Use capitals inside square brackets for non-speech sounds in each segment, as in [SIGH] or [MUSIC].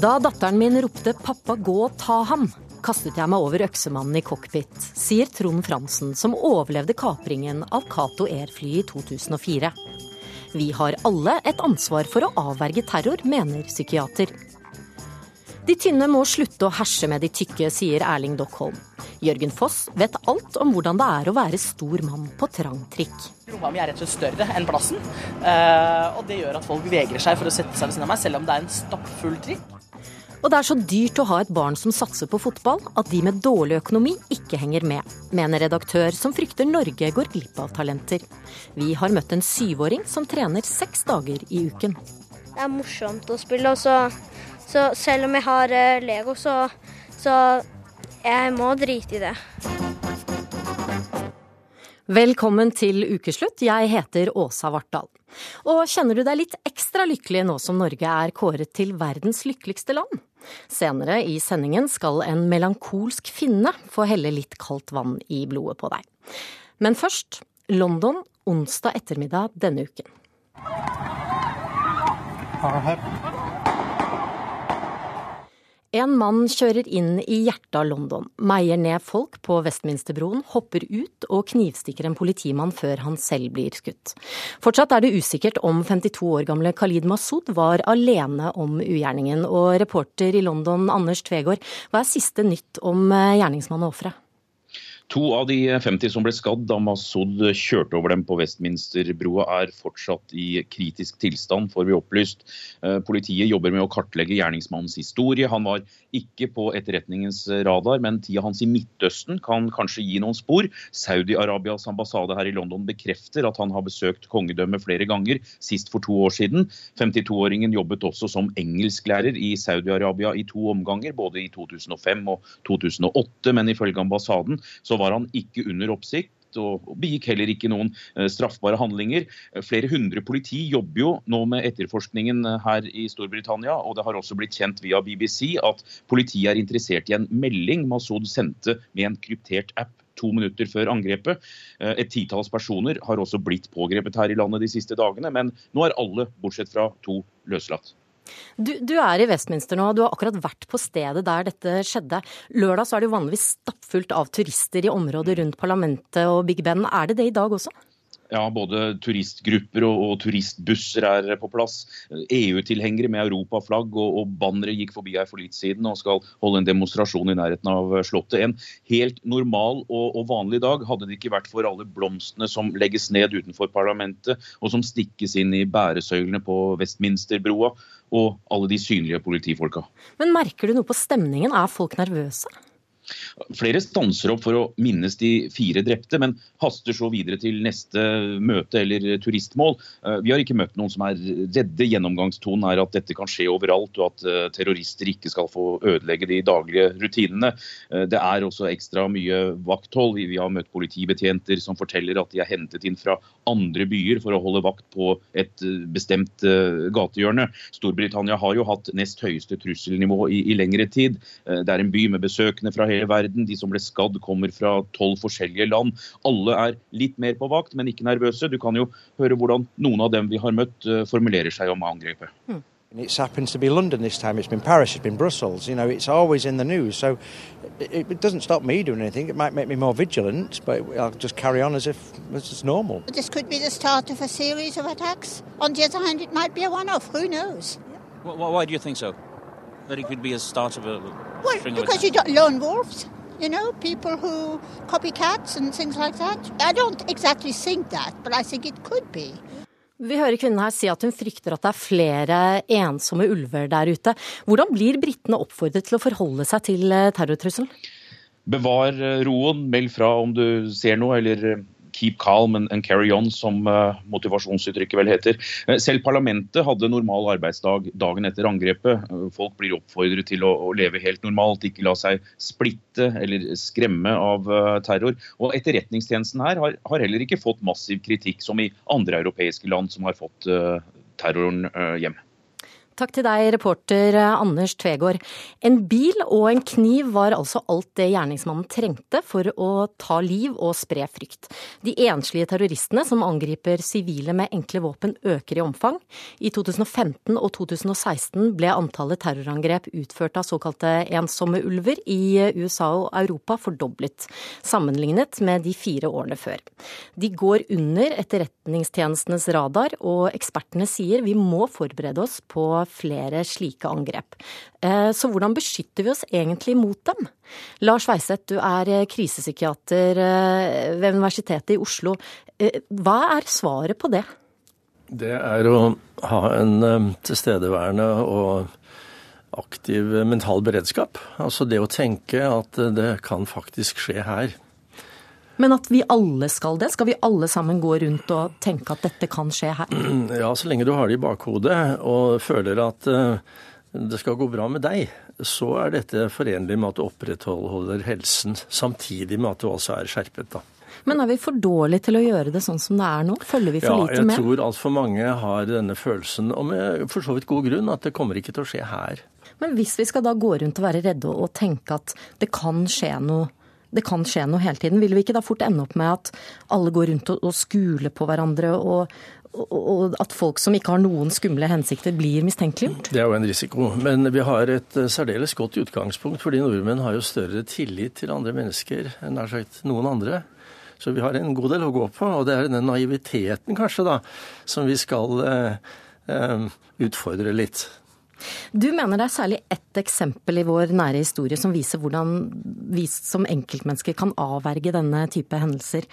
Da datteren min ropte 'pappa, gå og ta ham', kastet jeg meg over øksemannen i cockpit, sier Trond Fransen, som overlevde kapringen av Cato Air-flyet i 2004. Vi har alle et ansvar for å avverge terror, mener psykiater. De tynne må slutte å herse med de tykke, sier Erling Dockholm. Jørgen Foss vet alt om hvordan det er å være stor mann på trang trikk. Rumpa mi er rett og slett større enn plassen, eh, og det gjør at folk vegrer seg for å sette seg ved siden av meg, selv om det er en stappfull trikk. Og det er så dyrt å ha et barn som satser på fotball, at de med dårlig økonomi ikke henger med, mener redaktør som frykter Norge går glipp av talenter. Vi har møtt en syvåring som trener seks dager i uken. Det er morsomt å spille, og så, så selv om jeg har eh, Lego, så, så jeg må drite i det. Velkommen til ukeslutt. Jeg heter Åsa Vartdal. Og kjenner du deg litt ekstra lykkelig nå som Norge er kåret til verdens lykkeligste land? Senere i sendingen skal en melankolsk finne få helle litt kaldt vann i blodet på deg. Men først London onsdag ettermiddag denne uken. En mann kjører inn i hjertet av London, meier ned folk på Westminsterbroen, hopper ut og knivstikker en politimann før han selv blir skutt. Fortsatt er det usikkert om 52 år gamle Khalid Masud var alene om ugjerningen. Og reporter i London, Anders Tvegård, hva er siste nytt om gjerningsmannen gjerningsmann og offeret? To av de 50 som ble skadd da Masud kjørte over dem på Westminsterbrua, er fortsatt i kritisk tilstand, får vi opplyst. Eh, politiet jobber med å kartlegge gjerningsmannens historie. Han var ikke på etterretningens radar, men tida hans i Midtøsten kan kanskje gi noen spor. Saudi-Arabias ambassade her i London bekrefter at han har besøkt kongedømmet flere ganger, sist for to år siden. 52-åringen jobbet også som engelsklærer i Saudi-Arabia i to omganger, både i 2005 og 2008, men ifølge ambassaden så var han ikke under oppsikt og begikk heller ikke noen eh, straffbare handlinger. Flere hundre politi jobber jo nå med etterforskningen eh, her i Storbritannia, og det har også blitt kjent via BBC at politiet er interessert i en melding Masud sendte med en kryptert app to minutter før angrepet. Eh, Et titalls personer har også blitt pågrepet her i landet de siste dagene, men nå er alle, bortsett fra to, løslatt. Du, du, er i Westminster nå, og du har akkurat vært på stedet der dette skjedde. Lørdag så er det jo vanligvis stappfullt av turister i området rundt parlamentet og Big Ben. Er det det i dag også? Ja, både turistgrupper og, og turistbusser er på plass. EU-tilhengere med europaflagg og, og bannere gikk forbi her for litt siden og skal holde en demonstrasjon i nærheten av Slottet. En helt normal og, og vanlig dag hadde det ikke vært for alle blomstene som legges ned utenfor parlamentet, og som stikkes inn i bæresøylene på Westminsterbroa, og alle de synlige politifolka. Men merker du noe på stemningen? Er folk nervøse? Flere stanser opp for å minnes de fire drepte, men haster så videre til neste møte eller turistmål. Vi har ikke møtt noen som er redde. Gjennomgangstonen er at dette kan skje overalt, og at terrorister ikke skal få ødelegge de daglige rutinene. Det er også ekstra mye vakthold. Vi har møtt politibetjenter som forteller at de er hentet inn fra andre byer for å holde vakt på et bestemt gatehjørne. Storbritannia har jo hatt nest høyeste trusselnivå i, i lengre tid. Det er en by med besøkende fra hele verden. De som ble skadd, kommer fra tolv forskjellige land. Alle er litt mer på vakt, men ikke nervøse. Du kan jo høre hvordan noen av dem vi har møtt, formulerer seg om angrepet. Mm. It's happens to be London this time. It's been Paris. It's been Brussels. You know, it's always in the news. So it, it doesn't stop me doing anything. It might make me more vigilant, but I'll just carry on as if it's normal. This could be the start of a series of attacks. On the other hand, it might be a one-off. Who knows? Why, why do you think so? That it could be a start of a well, because you got lone wolves. You know, people who copycats and things like that. I don't exactly think that, but I think it could be. Vi hører kvinnen her si at hun frykter at det er flere ensomme ulver der ute. Hvordan blir britene oppfordret til å forholde seg til terrortrusselen? Bevar roen, meld fra om du ser noe, eller keep calm and, and carry on, som uh, motivasjonsuttrykket vel heter. Selv parlamentet hadde normal arbeidsdag dagen etter angrepet. Folk blir oppfordret til å, å leve helt normalt, ikke la seg splitte eller skremme av terror. Og Etterretningstjenesten her har, har, heller ikke fått massiv kritikk, som i andre europeiske land som har fått terroren hjem. Takk til deg, reporter Anders Tvegård. En bil og en kniv var altså alt det gjerningsmannen trengte for å ta liv og spre frykt. De enslige terroristene som angriper sivile med enkle våpen øker i omfang. I 2015 og 2016 ble antallet terrorangrep utført av såkalte ensomme ulver i USA og Europa fordoblet, sammenlignet med de fire årene før. De går under etterretningstjenestenes radar, og ekspertene sier vi må forberede oss på flere slike angrep. Eh, så hvordan beskytter vi oss egentlig mot dem? Lars Weiseth, du er eh, krisepsykiater eh, ved Universitetet i Oslo. Hva er svaret på det? Det er å ha en tilstedeværende og aktiv mental beredskap. Altså det å tenke at det kan faktisk skje her. Men at vi alle skal det? Skal vi alle sammen gå rundt og tenke at dette kan skje her? [CLEARS THROAT] Ja, så lenge du har det i bakhodet og føler at eh, det skal gå bra med deg, så er dette forenlig med at du opprettholder helsen, samtidig med at du også er skjerpet, da. Men er vi for dårlige til å gjøre det sånn som det er nå? Følger vi for ja, lite med? Ja, jeg tror altfor mange har denne følelsen, og med for så vidt god grunn, at det kommer ikke til å skje her. Men hvis vi skal da gå rundt og være redde og tenke at det kan skje noe det kan skje noe hele tiden. Vil vi ikke da fort ende opp med at alle går rundt og, og skuler på hverandre, og, og, at folk som ikke har noen skumle hensikter, blir mistenkeliggjort? Det er jo en risiko. Men vi har et eh, særdeles godt utgangspunkt, fordi nordmenn har jo større tillit til andre mennesker enn noen andre. Så vi har en god del å gå på, og det er den naiviteten kanskje da, som vi skal eh, eh, utfordre litt. Du mener det er særlig ett eksempel i vår nære historie som viser hvordan vi som enkeltmennesker kan avverge denne type hendelser.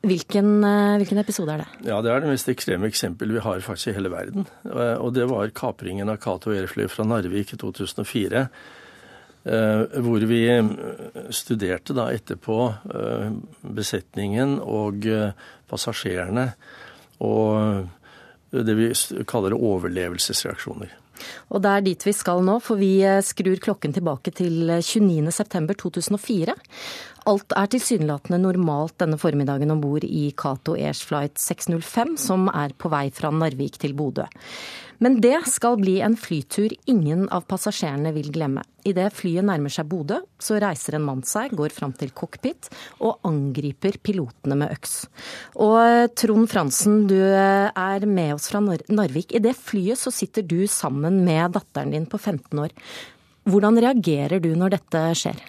Hvilken, eh, hvilken, episode er det? Ja, Det er det mest ekstreme eksempelet vi har faktisk i hele verden. Og det var kapringen av Cato Airfly fra Narvik i 2004. Eh, hvor vi eh, studerte da etterpå besetningen og passasjerene og det vi kaller overlevelsesreaksjoner. Og det er dit vi skal nå, for vi eh, skrur klokken tilbake til 29.9.2004. Alt er tilsynelatende normalt denne formiddagen om bord i Cato Airs flight 605, som er på vei fra Narvik til Bodø. Men det skal bli en flytur ingen av passasjerene vil glemme. Idet flyet nærmer seg Bodø, så reiser en mann seg, går fram til cockpit og angriper pilotene med øks. Og eh, Trond Fransen, du eh, er med oss fra Narvik. I det flyet så sitter du sammen med datteren din på 15 år. Hvordan reagerer du når dette skjer?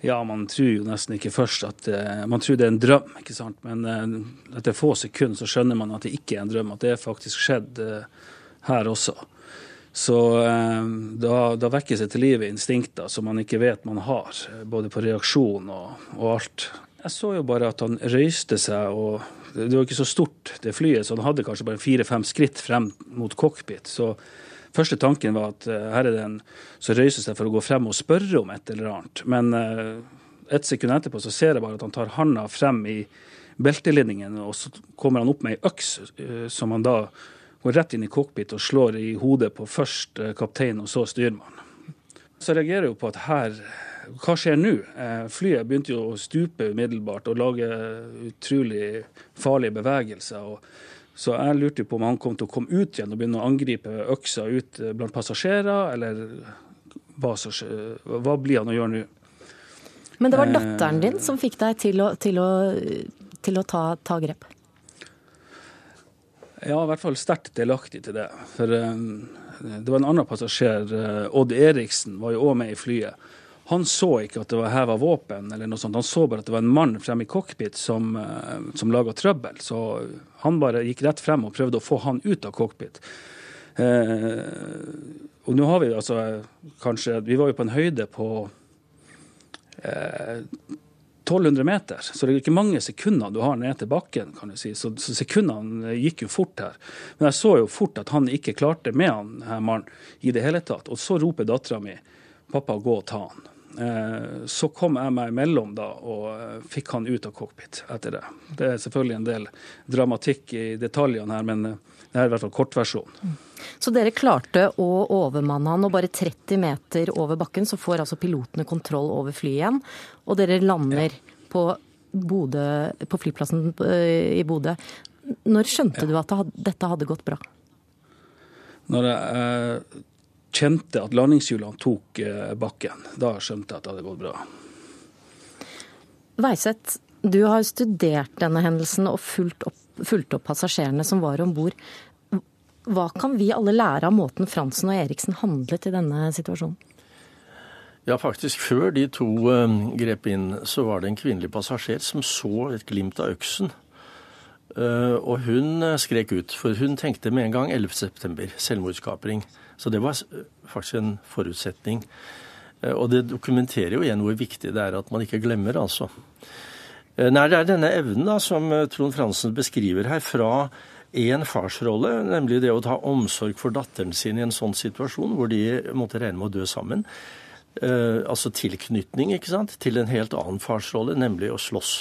Ja, man tror jo nesten ikke først at uh, Man tror det er en drøm, ikke sant. Men uh, etter få sekunder så skjønner man at det ikke er en drøm, at det faktisk skjedd uh, her også. Så da, da vekkes det til live instinkter som man ikke vet man har, både på reaksjon og, og alt. Jeg så jo bare at han røyste seg, og det var ikke så stort, det flyet, så han hadde kanskje bare fire-fem skritt frem mot cockpit. så Første tanken var at uh, her er det en som røyser seg for å gå frem og spørre om et eller annet. Men uh, et sekund etterpå så ser jeg bare at han tar handa frem i beltelinningen, og så kommer han opp med ei øks uh, som han da går rett inn i cockpit og slår i hodet på først kaptein og så styrmann. Så jeg reagerer jo på at her hva skjer nå? Flyet begynte jo å stupe umiddelbart og lage utrolig farlige bevegelser. og så jeg lurte på om han kom til å komme ut igjen og begynne å angripe øksa ut eh, blant passasjerer, eller hva, så, hva blir han å gjøre nå? Men det var datteren din som fikk deg til å, til å, til å ta, ta, grep? Ja, i hvert fall sterkt delaktig til det. For um, det var en annen passasjer, Odd Eriksen, var jo òg med i flyet. Han så ikke at det var heva våpen, eller noe sånt. Han så bare at det var en mann fremme i cockpit som, eh, som laga trøbbel. Så han bare gikk rett frem og prøvde å få han ut av cockpit. Eh, og nå har vi altså kanskje Vi var jo på en høyde på eh, 1200 meter, så det er ikke mange sekunder du har ned til bakken. kan du si. Så, så sekundene gikk jo fort her. Men jeg så jo fort at han ikke klarte med han her mannen i det hele tatt. Og så roper dattera mi 'pappa, gå og ta han'. Eh, så kom jeg meg imellom da, og eh, fikk han ut av cockpit etter det. Det er selvfølgelig en del dramatikk i detaljene her, men eh, det er i hvert fall kortversjonen. Så dere klarte å overmanne han, og bare 30 meter over bakken så får altså pilotene kontroll over flyet igjen, og dere lander ja. på, Bode, på flyplassen i Bodø. Når skjønte ja. du at dette hadde gått bra? Når jeg eh, kjente at landingshjulene tok eh, bakken, da skjønte jeg at det hadde gått bra. Veiseth, du har studert denne hendelsen og fulgt opp, fulgt opp passasjerene som var om bord. Hva kan vi alle lære av måten Fransen og Eriksen handlet i denne situasjonen? Ja, faktisk før de to uh, grep inn, så var det en kvinnelig passasjer som så et glimt av øksen. Uh, og hun skrek ut, for hun tenkte med en gang 11.9., selvmordskapring. Så det var faktisk en forutsetning. og det dokumenterer jo igjen hvor viktig det er at man ikke glemmer, altså. Nei, det er denne evnen da, som Trond Fransen beskriver her, fra én farsrolle, nemlig det å ta omsorg for datteren sin i en sånn situasjon hvor de måtte regne med å dø sammen, eh, altså tilknytning ikke sant, til en helt annen farsrolle, nemlig å slåss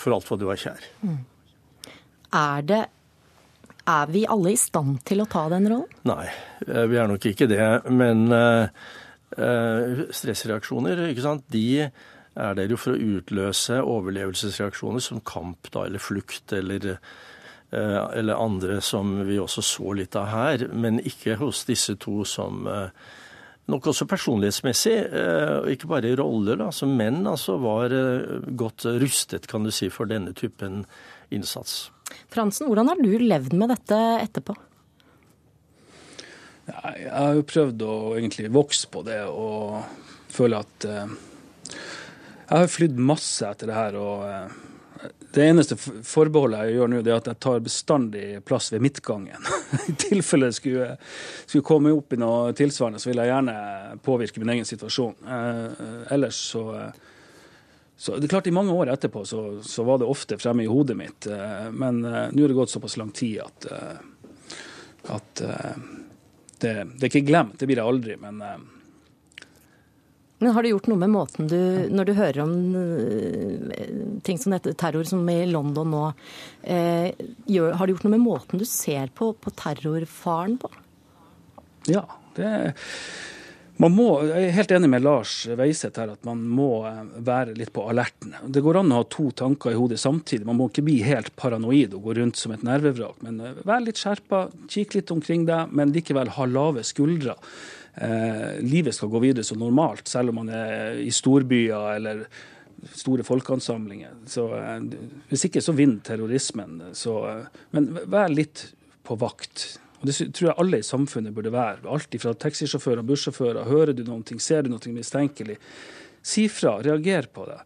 for alt hva du er kjær. Mm. Er det Er vi alle i stand til å ta den rollen? Nei, eh, vi er nok ikke det. Men uh, stressreaksjoner, ikke sant, de er der jo for å utløse overlevelsesreaksjoner som kamp da, eller flukt eller, eller andre som vi også så litt av her, men ikke hos disse to som nok også personlighetsmessig, eh, ikke bare i roller, da, som menn altså var eh, godt rustet kan du si, for denne typen innsats. Fransen, hvordan har du levd med dette etterpå? Jeg har jo prøvd å egentlig vokse på det og føle at eh, Jeg har flydd masse etter det her. og det eneste forbeholdet jeg gjør nå, det er at jeg tar bestandig plass ved midtgangen. [LAUGHS] I tilfelle det skulle, skulle komme opp i noe tilsvarende, så vil jeg gjerne påvirke min egen situasjon. Eh, ellers så, så det er klart I mange år etterpå så, så var det ofte fremme i hodet mitt, eh, men eh, nå har det gått såpass lang tid at, eh, at det, det, er ikke glemt. Det blir det aldri. men men har det gjort noe med måten du Når du hører om ting som dette, terror som i London nå, eh, gjør, har det gjort noe med måten du ser på, på terrorfaren på? Ja, det man må, jeg er helt enig med Lars Veiseth her at man må eh, være litt på alerten. Det går an å ha to tanker i hodet samtidig. Man må ikke bli helt paranoid og gå rundt som et nervevrak. Men eh, vær litt skjerpa, kikk litt omkring deg, men likevel ha lave skuldre eh, livet skal gå videre som normalt, selv om man er i storbyer eller store folkeansamlinger. Så, eh, hvis ikke, så vinner terrorismen. Så, eh, men vær litt på vakt. Og Det tror jeg alle i samfunnet burde være. Alt fra taxisjåfører og bussjåfører. Hører du noe, ser du noe mistenkelig, si fra. Reager på det.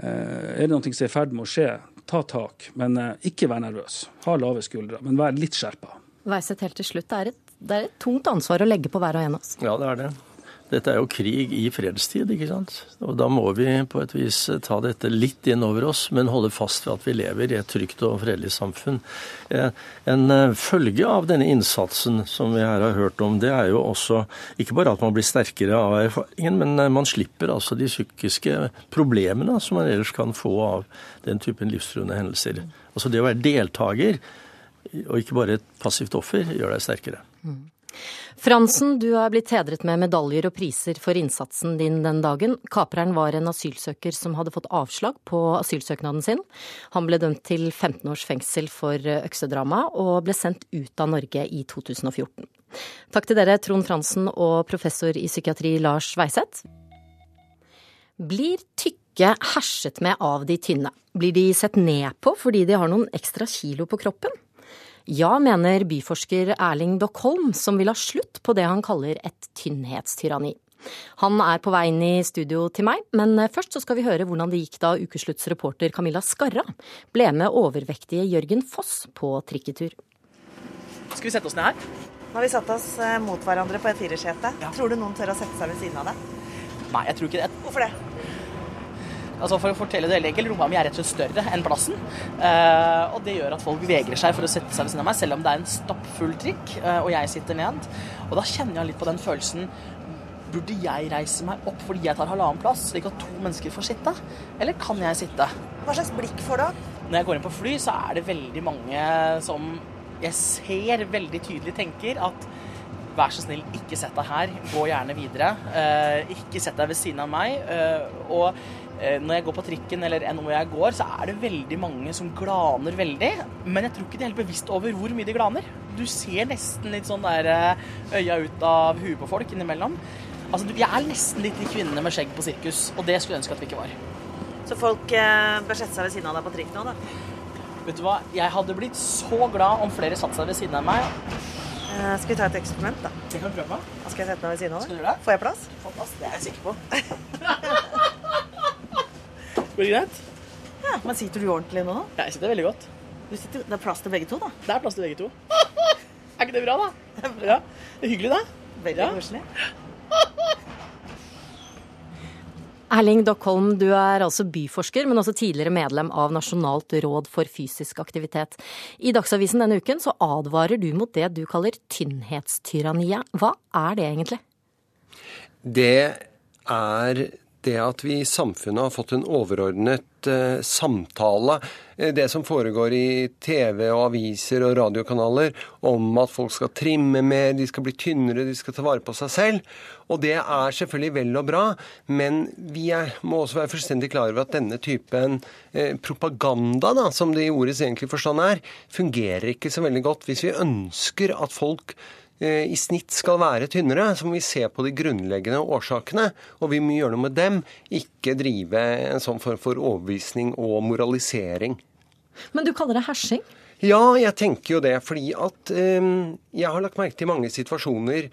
Eh, er det noe som er i ferd med å skje, ta tak. Men eh, ikke vær nervøs. Ha lave skuldre, men vær litt skjerpa. Veiseth, helt til slutt. Det er et det er et tungt ansvar å legge på hver og en av oss. Ja, det er det. Dette er jo krig i fredstid, ikke sant. Og da må vi på et vis ta dette litt inn over oss, men holde fast ved at vi lever i et trygt og fredelig samfunn. Eh, en eh, følge av denne innsatsen som vi her har hørt om, det er jo også ikke bare at man blir sterkere av erfaringen, men eh, man slipper altså de psykiske problemene som man ellers kan få av den typen livstruende hendelser. Altså det å være deltaker og ikke bare et passivt offer, gjør deg sterkere. Mm. Fransen, du er blitt hedret med medaljer og priser for innsatsen din den dagen. Kapreren var en asylsøker som hadde fått avslag på asylsøknaden sin. Han ble dømt til 15 års fengsel for øksedrama, og ble sendt ut av Norge i 2014. Takk til dere, Trond Fransen og professor i psykiatri Lars Weiseth. Blir tykke herset med av de tynne? Blir de sett ned på fordi de har noen ekstra kilo på kroppen? Ja, mener byforsker Erling Dockholm, som vil ha slutt på det han kaller et tynnhetstyranni. Han er på vei inn i studio til meg, men først så skal vi høre hvordan det gikk da ukeslutts reporter Camilla Skarra ble med overvektige Jørgen Foss på trikketur. Skal vi sette oss ned her? Nå har vi satt oss eh, mot hverandre på et firersete. Ja. Tror du noen tør å sette seg ved siden av deg? Nei, jeg tror ikke det. Hvorfor det? Altså For å fortelle det enkelt, rommet mi er rett og slett større enn plassen. Uh, og det gjør at folk vegrer seg for å sette seg ved siden av meg, selv om det er en stappfull trikk uh, og jeg sitter ned. Og da kjenner jeg litt på den følelsen Burde jeg reise meg opp fordi jeg tar halvannen plass, slik at to mennesker får sitte? Eller kan jeg sitte? Hva slags blikk får du? Når jeg går inn på fly, så er det veldig mange som jeg ser veldig tydelig tenker at vær så snill, ikke sett deg her. Gå gjerne videre. Eh, ikke sett deg ved siden av meg. Eh, og eh, når jeg går på trikken eller når jeg går, så er det veldig mange som glaner veldig. Men jeg tror ikke de er helt bevisst over hvor mye de glaner. Du ser nesten litt sånn der eh, øya ut av huet på folk innimellom. Altså, du- Jeg er nesten litt de kvinnene med skjegg på sirkus, og det skulle jeg ønske at vi ikke var. Så folk eh, bør sette seg ved siden av deg på trikk nå, da. Vet du hva, jeg hadde blitt så glad om flere satte seg ved siden av meg. Eh, skal vi ta et eksperiment, da? Det kan vi prøve. på. skal jeg sette meg ved siden av deg. du? Får jeg plass? Får plass, det er jeg sikker på. [LAUGHS] Går det greit? Ja, Men sitter du ordentlig nå? Jeg sitter veldig godt. Du sitter, det er plass til begge to, da. Det er plass til begge to. [LAUGHS] er ikke det bra, da? Ja. Det er hyggelig, da. Veldig Ja. koselig. [LAUGHS] Erling Dockholm, du er altså byforsker, men også tidligere medlem av Nasjonalt råd for fysisk aktivitet. I Dagsavisen denne uken så advarer du mot det du kaller tynnhetstyranniet. Hva er det egentlig? Det er det at vi i samfunnet har fått en overordnet eh, samtale. Eh, Det som foregår i TV og aviser og radiokanaler om at folk skal trimme mer, de skal bli tynnere, de skal ta vare på seg selv. Og det er selvfølgelig vel og bra, men vi er, må også være fullstendig klar over at denne typen eh, propaganda, da, som det i ordets egentlige forstand er, fungerer ikke så veldig godt hvis vi ønsker at folk i snitt skal være tynnere, så må vi se på de grunnleggende årsakene. Og vi må gjøre noe med dem, ikke drive en sånn form for overbevisning og moralisering. Men du kaller det hersing? Ja, jeg tenker jo det, fordi at eh, jeg har lagt merke til mange situasjoner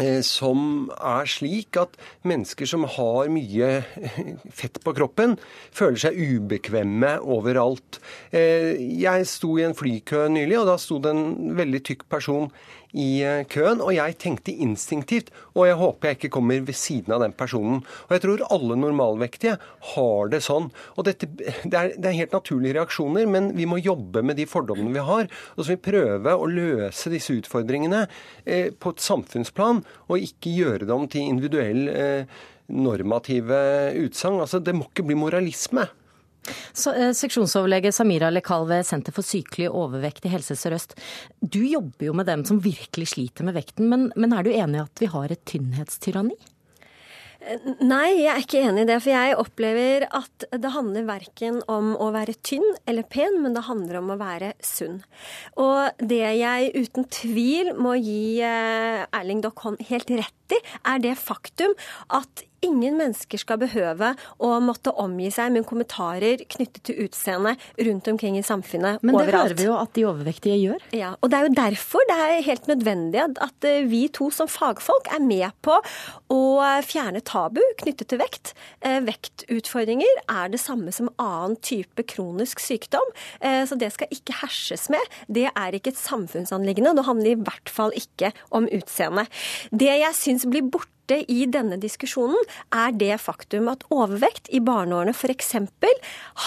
eh, som er slik at mennesker som har mye [LAUGHS] fett på kroppen, føler seg ubekvemme overalt. Eh, Jeg sto i en flykø nylig, og da sto det en veldig tykk person i eh, køen, og jeg tenkte instinktivt, og jeg håper jeg ikke kommer ved siden av den personen. Og jeg tror alle normalvektige har det sånn. Og dette, det, er, det er helt naturlige reaksjoner, men vi må jobbe med de fordommene vi har. Og så må vi prøve å løse disse utfordringene eh, på et samfunnsplan, og ikke gjøre dem til individuell eh, normative utsagn. Altså, det må ikke bli moralisme. Så, eh, seksjonsoverlege Samira Lekal ved Senter for sykelig overvekt i Helse Sør-Øst. Du jobber jo med dem som virkelig sliter med vekten, men, men er du enig i at vi har et tynnhetstyranni? Nei, jeg er ikke enig i det. For jeg opplever at det handler verken om å være tynn eller pen, men det handler om å være sunn. Og det jeg uten tvil må gi eh, Erling Dockholm helt rett i, er det faktum at ingen mennesker skal behøve å måtte omgi seg med kommentarer knyttet til utseende rundt omkring i samfunnet Men det overalt. hører vi jo at de overvektige gjør. Ja, og Det er jo derfor det er helt nødvendig at, at eh, vi to som fagfolk er med på å fjerne tabu knyttet til vekt. Eh, vektutfordringer er det samme som annen type kronisk sykdom, eh, så det skal ikke herses med. Det er ikke et samfunnsanliggende, og det handler i hvert fall ikke om utseende. Det jeg syns blir borte i denne diskusjonen, er det faktum at overvekt i barneårene f.eks.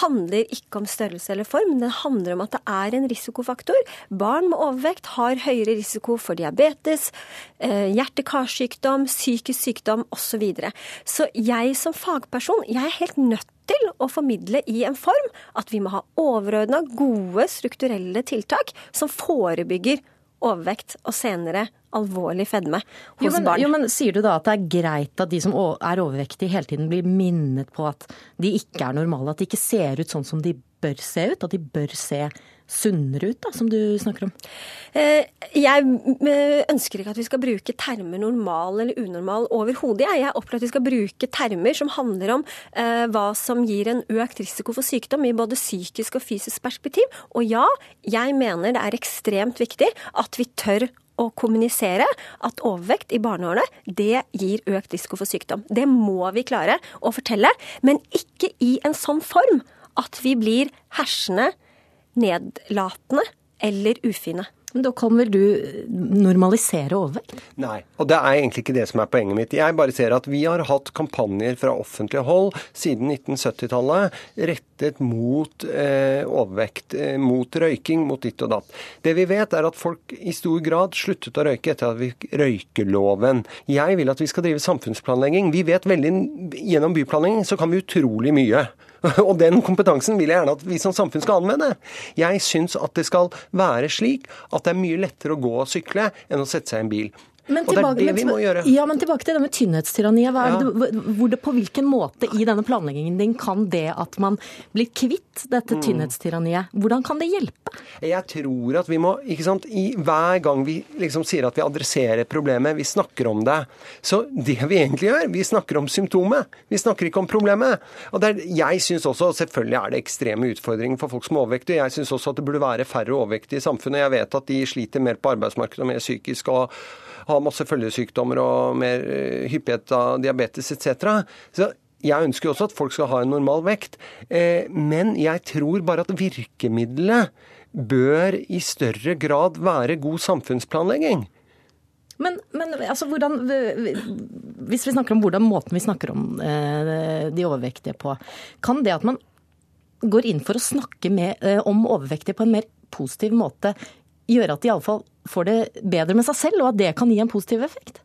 handler ikke om størrelse eller form, den handler om at det er en risikofaktor. Barn med overvekt har høyere risiko for diabetes, eh, hjerte-karsykdom, psykisk sykdom osv. Så, videre. så jeg som fagperson, jeg er helt nødt til å formidle i en form at vi må ha overordna gode strukturelle tiltak som forebygger overvekt og senere alvorlig fedme hos Jo men, barn. jo, men sier du da at det er greit at de som er overvektige hele tiden blir minnet på at de ikke er normale, at de ikke ser ut sånn som de bør se ut, at de bør se sunnere ut, da, som du snakker om? Eh, Jeg eh, ønsker ikke at vi skal bruke termer normal eller unormal overhodet. jeg. opplever er at vi skal bruke termer som handler om eh, hva som gir en økt risiko for sykdom i både psykisk og fysisk perspektiv. Og ja, jeg mener det er ekstremt viktig at vi tør å kommunisere at overvekt i barneårene, det gir økt risiko for sykdom. Det må vi klare å fortelle, men ikke i en sånn form at vi blir hersende, nedlatende eller ufine. Men da kan vel du normalisere overvekt? Nei, og det er egentlig ikke det som er poenget mitt. Jeg bare ser at vi har hatt kampanjer fra offentlig hold siden 1970-tallet rettet mot eh, overvekt, eh, mot røyking, mot ditt og datt. Det vi vet er at folk i stor grad sluttet å røyke etter at vi fikk røykeloven. Jeg vil at vi skal drive samfunnsplanlegging. Vi vet veldig, Gjennom byplanlegging så kan vi utrolig mye. [LAUGHS] Og den kompetansen vil jeg gjerne at vi som samfunn skal anvende. Jeg syns at det skal være slik at det er mye lettere å gå og sykle enn å sette seg i en bil. Og det er det vi må gjøre. Ja, men tilbake til det med tynnhetstyranniet. Ja. på hvilken måte i denne planleggingen din kan det at man blir kvitt dette Mm. tynnhetstyranniet, hvordan kan det hjelpe? Jeg tror at vi må, ikke sant, i, Hver gang vi liksom sier at vi adresserer problemet, vi snakker om det, så det vi egentlig gjør, vi snakker om symptomet. Vi snakker ikke om problemet. Og det er, jeg syns også, selvfølgelig er det ekstreme utfordringer for folk som er overvektige. Jeg syns også at det burde være færre overvektige i samfunnet. Jeg vet at de sliter mer på arbeidsmarkedet og mer psykisk. og har masse følgesykdommer og mer eh, hyppighet av diabetes etc. Så jeg ønsker jo også at folk skal ha en normal vekt. Eh, men jeg tror bare at virkemidlet bør i større grad være god samfunnsplanlegging. Men, men altså, hvordan, hvis vi snakker om hvordan måten vi snakker om eh, de overvektige på, kan det at man går inn for å snakke med, om overvektige på en mer positiv måte, gjøre at de iallfall får det bedre med seg selv, og at det kan gi en positiv effekt?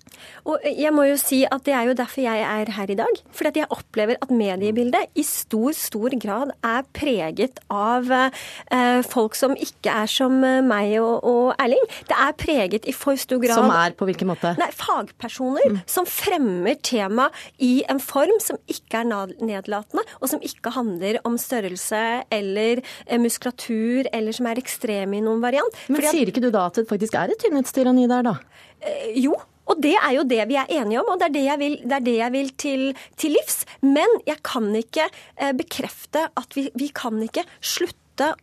Og jeg må jo si at Det er jo derfor jeg er her i dag. Fordi at jeg opplever at mediebildet i stor stor grad er preget av eh, folk som ikke er som meg og, og Erling. Det er preget i for stor grad Som er på hvilken måte? Nei, Fagpersoner som fremmer tema i en form som ikke er nedlatende, og som ikke handler om størrelse eller eh, muskulatur, eller som er ekstreme i noen variant. Men Fordi sier ikke du da at det faktisk er et tynnhetstyranni der, da? Eh, Jo, og det er jo det vi er enige om, og det er det jeg vil, det det jeg vil til, til livs. Men jeg kan ikke eh, bekrefte at vi, vi kan ikke slutte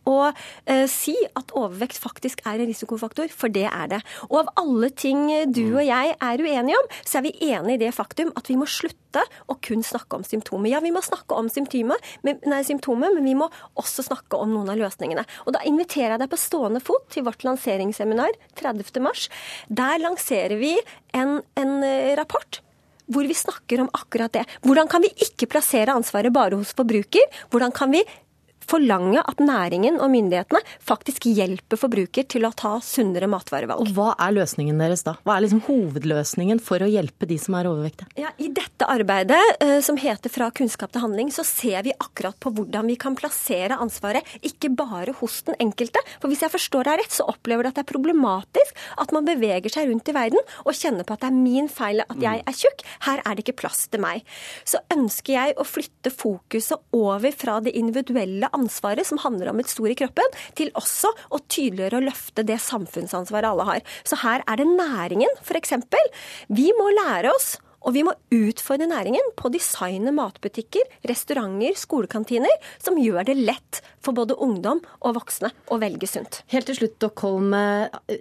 å eh, si at overvekt faktisk er en risikofaktor, for det er det. Og av alle ting du og jeg er uenige om, så er vi enige i det faktum at vi må slutte å kun snakke om symptomer. Ja, vi må snakke om symptomer, men, nei, symptomer, men vi må også snakke om noen av løsningene. Og da inviterer jeg deg på stående fot til vårt lanseringsseminar 30. mars. Der lanserer vi en, en eh, rapport hvor vi snakker om akkurat det. Hvordan kan vi ikke plassere ansvaret bare hos forbruker? Hvordan kan vi forlange at næringen og myndighetene faktisk hjelper forbruker til å ta sunnere matvarevalg? Og hva er løsningen deres da? Hva er liksom hovedløsningen for å hjelpe de som er overvektige? Ja, I dette arbeidet, eh, som heter Fra kunnskap til handling, så ser vi akkurat på hvordan vi kan plassere ansvaret, ikke bare hos den enkelte. For hvis jeg forstår deg rett, så opplever du at det er problematisk at man beveger seg rundt i verden og kjenner på at det er min feil at jeg er tjukk. Her er det ikke plass til meg. Så ønsker jeg å flytte fokuset over fra det individuelle ansvaret, som handler om et stor i kroppen, til også å tydeliggjøre og løfte det samfunnsansvaret alle har. Så her er det næringen, f.eks. Vi må lære oss og vi må utfordre næringen på å designe matbutikker, restauranter, skolekantiner, som gjør det lett for både ungdom og voksne å velge sunt. Helt til slutt, Dockholm. eh,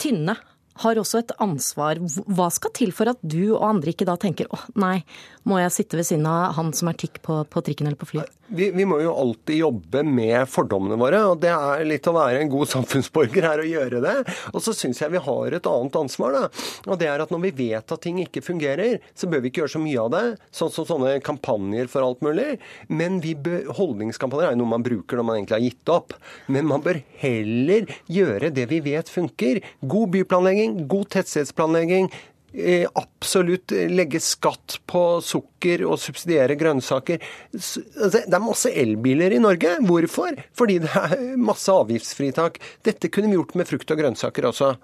Tynne har også et ansvar. Hva skal til for at du og andre ikke da tenker åh nei, må jeg sitte ved siden av han som er tykk på, på trikken eller på flyet? Vi, vi må jo alltid jobbe med fordommene våre, og det er litt å være en god samfunnsborger her å gjøre det. Og så syns jeg vi har et annet ansvar, da. Og det er at når vi vet at ting ikke fungerer, så bør vi ikke gjøre så mye av det. Sånn som sånne kampanjer for alt mulig. Men vi bør, holdningskampanjer er jo noe man bruker når man egentlig har gitt opp. Men man bør heller gjøre det vi vet funker. God byplanlegging, god tettstedsplanlegging. Eh, absolutt legge skatt på sukker og subsidiere grønnsaker. Altså, Det er masse elbiler i Norge. Hvorfor? Fordi det er masse avgiftsfritak. Dette kunne vi gjort med frukt og grønnsaker også.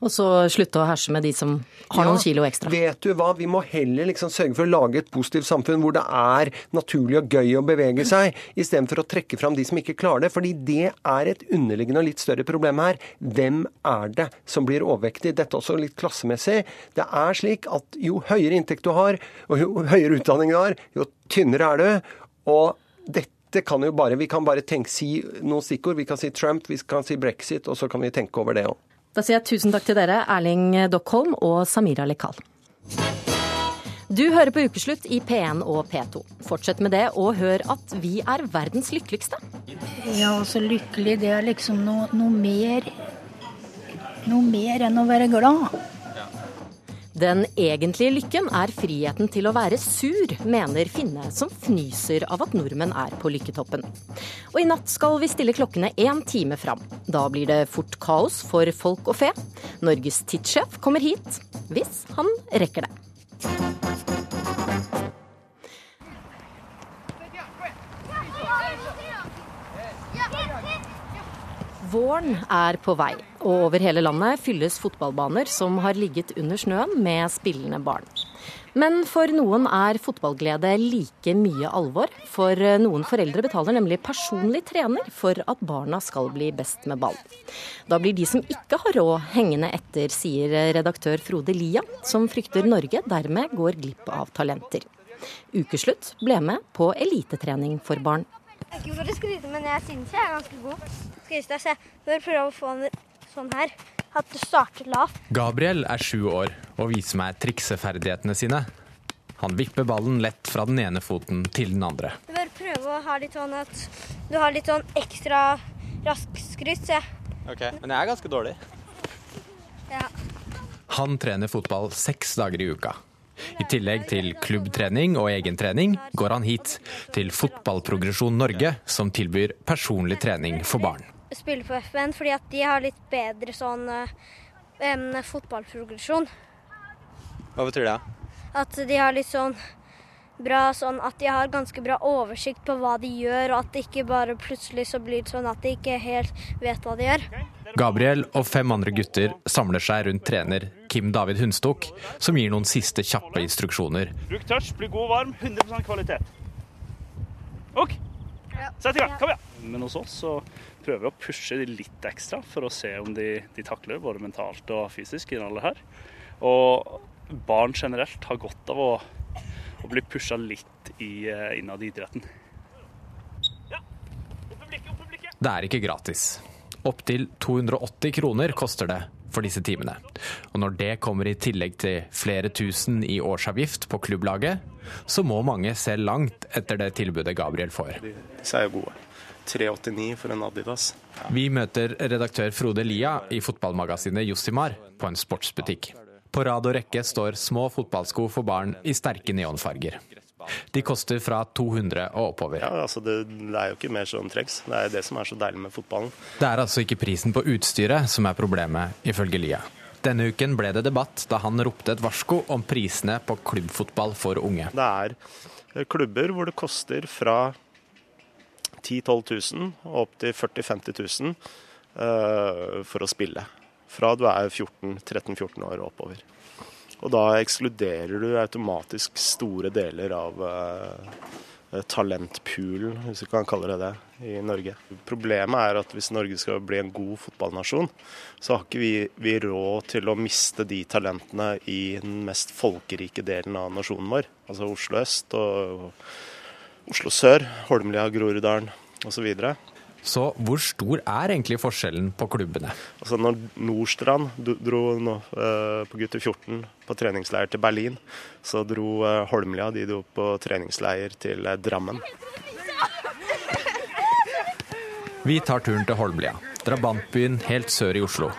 Og så slutte å herse med de som har noen kilo ekstra. Vet du hva, vi må heller liksom sørge for å lage et positivt samfunn hvor det er naturlig og gøy å bevege seg, istedenfor å trekke fram de som ikke klarer det. Fordi det er et underliggende og litt større problem her. Hvem er det som blir overvektig? Dette er også litt klassemessig. Det er slik at jo høyere inntekt du har, og jo høyere utdanning du har, jo tynnere er du. Og dette kan jo bare, Vi kan bare tenke, si noen stikkord. Vi kan si Trump, vi kan si brexit, og så kan vi tenke over det òg. Da sier jeg tusen takk til dere, Erling Dockholm og Samira Lekal. Du hører på Ukeslutt i P1 og P2. Fortsett med det, og hør at vi er verdens lykkeligste. Ja, så lykkelig, det er liksom noe, noe mer Noe mer enn å være glad. Den egentlige lykken er friheten til å være sur, mener Finne, som fnyser av at nordmenn er på lykketoppen. Og i natt skal vi stille klokkene én time fram. Da blir det fort kaos for folk og fe. Norges tidssjef kommer hit, hvis han rekker det. Våren er på vei. og over hele landet fylles fotballbaner som har ligget under snøen med spillende barn. Men for noen er fotballglede like mye alvor. For noen foreldre betaler nemlig personlig trener for at barna skal bli best med ball. Da blir de som ikke har råd, hengende etter, sier redaktør Frode Lia, som frykter Norge dermed går glipp av talenter. Ukeslutt ble med på elitetrening for barn. Ikke for å skryte, men jeg synes jeg er ganske god. Skal vise deg, se. Bør prøve å få den sånn her. At det starter lavt. Gabriel er sju år og viser meg trikseferdighetene sine. Han vipper ballen lett fra den ene foten til den andre. Du bør prøve å ha litt sånn at du har litt sånn ekstra rask skryt, se. Ok, Men jeg er ganske dårlig. Ja. Han trener fotball seks dager i uka. I tillegg til klubbtrening og egentrening går han hit, til Fotballprogresjon Norge, som tilbyr personlig trening for barn. Spille på FN fordi at de har litt bedre sånn um, fotballprogresjon. Hva betyr det? At de har litt sånn bra sånn at de har ganske bra oversikt på hva de gjør, og at det ikke bare plutselig så blir det sånn at de ikke helt vet hva de gjør. Gabriel og fem andre gutter samler seg rundt trener Kim David Hundstok, som gir noen siste kjappe instruksjoner. Bruk touch, bli god og varm, 100% kvalitet. OK, sett i gang. Kom igjen. Men hos oss så prøver å pushe de litt ekstra for å se om de, de takler både mentalt og fysisk i den her. Og barn generelt har godt av å, å bli pusha litt i, innad i idretten. Det er ikke gratis. Opptil 280 kroner koster det for disse timene. Og når det kommer i tillegg til flere tusen i årsavgift på klubblaget, så må mange se langt etter det tilbudet Gabriel får. Disse er jo gode. 389 for en Adidas. Vi møter redaktør Frode Lia i fotballmagasinet Jossimar på en sportsbutikk. På rad og rekke står små fotballsko for barn i sterke neonfarger. De koster fra 200 og oppover. Ja, altså det, det, er jo ikke mer som trengs. Det er det som er så deilig med fotballen. Det er altså ikke prisen på utstyret som er problemet, ifølge Lia. Denne uken ble det debatt da han ropte et varsko om prisene på klubbfotball for unge. Det er klubber hvor det koster fra 10 000-12 000 og opp til 40 000-50 000 uh, for å spille. Fra du er 13-14 år og oppover. Og da ekskluderer du automatisk store deler av uh, talentpoolen, hvis vi kan kalle det det, i Norge. Problemet er at hvis Norge skal bli en god fotballnasjon, så har ikke vi, vi råd til å miste de talentene i den mest folkerike delen av nasjonen vår. Altså Oslo øst og Oslo sør, Holmlia, Groruddalen osv. Så så hvor stor er egentlig forskjellen på klubbene? Altså når Nordstrand dro nå, uh, på gutter 14 på treningsleir til Berlin, så dro uh, Holmlia de dro på treningsleir til uh, Drammen. Vi tar turen til Holmlia, drabantbyen helt sør i Oslo.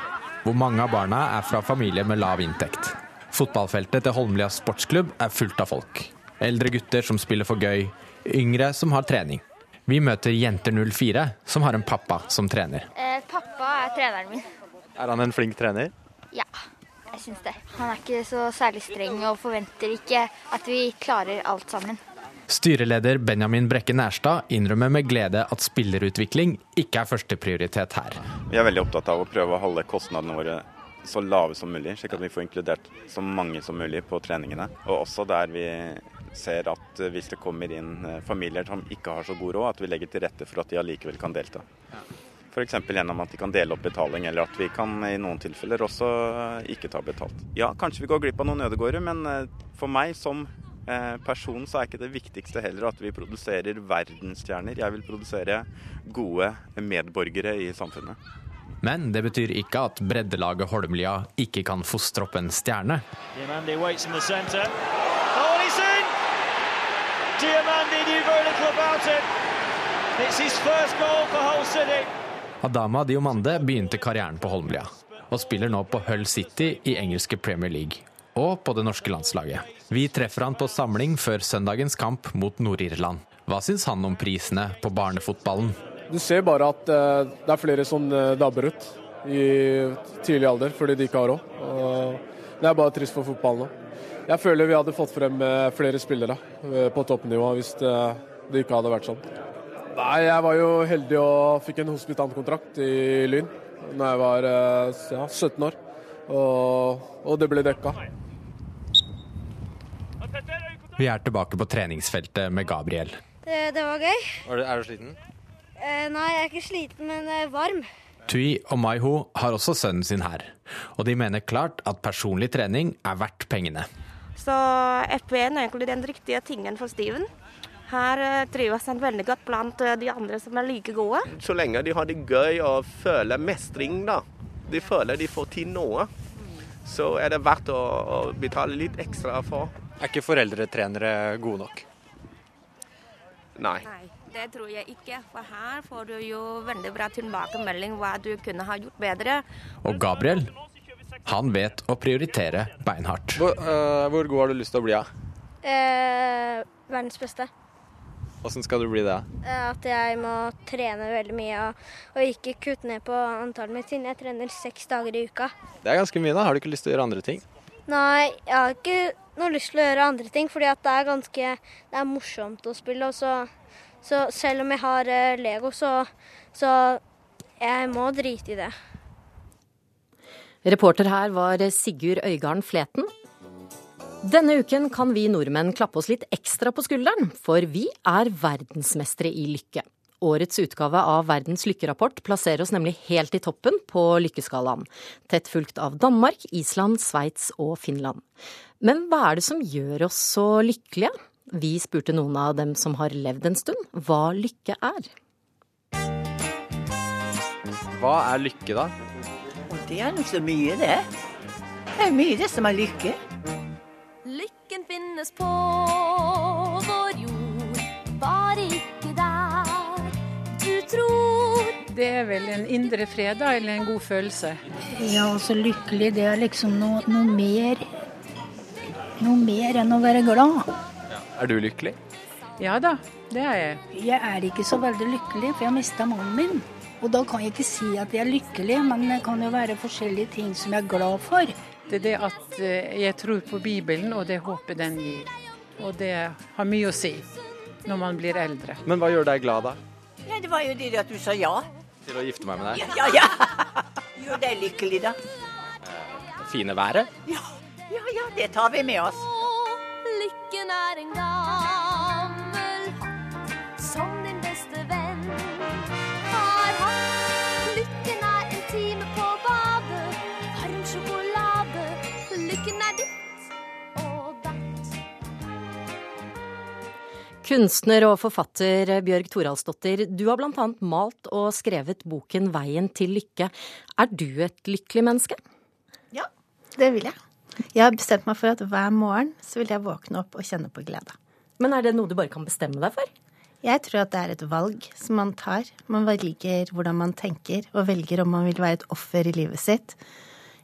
Hvor mange av barna er fra familier med lav inntekt. Fotballfeltet til Holmlia sportsklubb er fullt av folk. Eldre gutter som spiller for gøy, yngre som har trening. Vi møter Jenter04, som har en pappa som trener. Eh, pappa er treneren min. Er han en flink trener? Ja, jeg syns det. Han er ikke så særlig streng og forventer ikke at vi klarer alt sammen. Styreleder Benjamin Brekke Nærstad innrømmer med glede at spillerutvikling ikke er førsteprioritet her. Vi er veldig opptatt av å prøve å holde kostnadene våre så lave som mulig, slik at vi får inkludert så mange som mulig på treningene. Og også der vi ser at hvis det kommer inn familier som ikke har så god råd, at vi legger til rette for at de allikevel kan delta. F.eks. gjennom at de kan dele opp betaling, eller at vi kan i noen tilfeller også ikke ta betalt. Ja, kanskje vi går glipp av noen ødegårder, men for meg som person så er ikke det viktigste heller at vi produserer verdensstjerner. Jeg vil produsere gode medborgere i samfunnet. Men det betyr ikke at breddelaget Holmlia ikke kan fostre opp en stjerne. Yeah, waits in the center. Oh, he's in! Diamandi knew very little about it. It's his first goal for Hull City. Adama Diomande begynte karrieren på Holmlia, og spiller nå på Hull City i engelske Premier League. Og på det norske landslaget. Vi treffer han på samling før søndagens kamp mot Nord-Irland. Hva syns han om prisene på barnefotballen? Du ser bare at uh, det er flere som uh, dabber ut i tidlig alder fordi de ikke har råd. Det er bare trist for fotballen nå. Jeg føler vi hadde fått frem flere spillere på toppnivå hvis det, det, ikke hadde vært sånn. Nei, Jeg var jo heldig og fikk en hospitantkontrakt i Lyn. da jeg var eh, ja, 17 år. Og, og det ble dekka. Vi er tilbake på treningsfeltet med Gabriel. Det, det var gøy. Er du, er du sliten? Eh, nei, jeg er ikke sliten, men eh, varm. Tui og Maiho har også sønnen sin her, og de mener klart at personlig trening er verdt pengene. Så FP1 er egentlig den riktige tingen for Steven. Her eh, trives han veldig godt blant eh, de andre som er like gode. Så lenge de har det gøy og føler mestring, da. De føler de får til noe. Så er det verdt å, å betale litt ekstra for. Er ikke foreldretrenere gode nok? Nei. Nei, det tror jeg ikke. For her får du jo veldig bra tilbakemelding hva du kunne ha gjort bedre. Og Gabriel, han vet å prioritere beinhardt. Hvor, uh, hvor god har du lyst til å bli? av? Eh, verdens beste. Åssen skal du bli det? Eh, at jeg må trene veldig mye og, og ikke kutte ned på antallet mitt, siden jeg trener seks dager i uka. Det er ganske mye, da. Har du ikke lyst til å gjøre andre ting? Nei, jeg har ikke noe lyst til å gjøre andre ting, fordi at det er ganske det er morsomt å spille. Og så, så selv om jeg har eh, Lego, så, så jeg må drite i det. Reporter her var Sigurd Øygarden Fleten. Denne uken kan vi nordmenn klappe oss litt ekstra på skulderen, for vi er verdensmestere i lykke. Årets utgave av Verdens lykkerapport plasserer oss nemlig helt i toppen på lykkeskalaen, tett fulgt av Danmark, Island, Sveits og Finland. Men hva er det som gjør oss så lykkelige? Vi spurte noen av dem som har levd en stund, hva lykke er. Hva er lykke, da? Det er nå så mye, det. Det er mye det som er lykke. Lykken finnes på vår jord, bare ikke der du tror. Det er vel en indre fred, da, eller en god følelse. Ja, altså lykkelig, det er liksom noe, noe mer Noe mer enn å være glad. Er du lykkelig? Ja da, det er jeg. Jeg er ikke så veldig lykkelig, for jeg har mista mannen min. Og da kan jeg ikke si at jeg er lykkelig, men det kan jo være forskjellige ting som jeg er glad for. Det er det at eh, jeg tror på Bibelen og det håpet den gir. Og det har mye å si når man blir eldre. Men hva gjør deg glad, da? Ja, det var jo det at du sa ja. Til å gifte meg med deg? Ja, ja. ja. [LAUGHS] Gjør deg lykkelig, da. Det fine været? Ja, ja, ja, det tar vi med oss. Lykken er en gammel Kunstner og forfatter Bjørg Toralsdottir, du har bl.a. malt og skrevet boken 'Veien til lykke'. Er du et lykkelig menneske? Ja, det vil jeg. Jeg har bestemt meg for at hver morgen så vil jeg våkne opp og kjenne på glede. Men er det noe du bare kan bestemme deg for? Jeg tror at det er et valg som man tar. Man velger hvordan man tenker, og velger om man vil være et offer i livet sitt,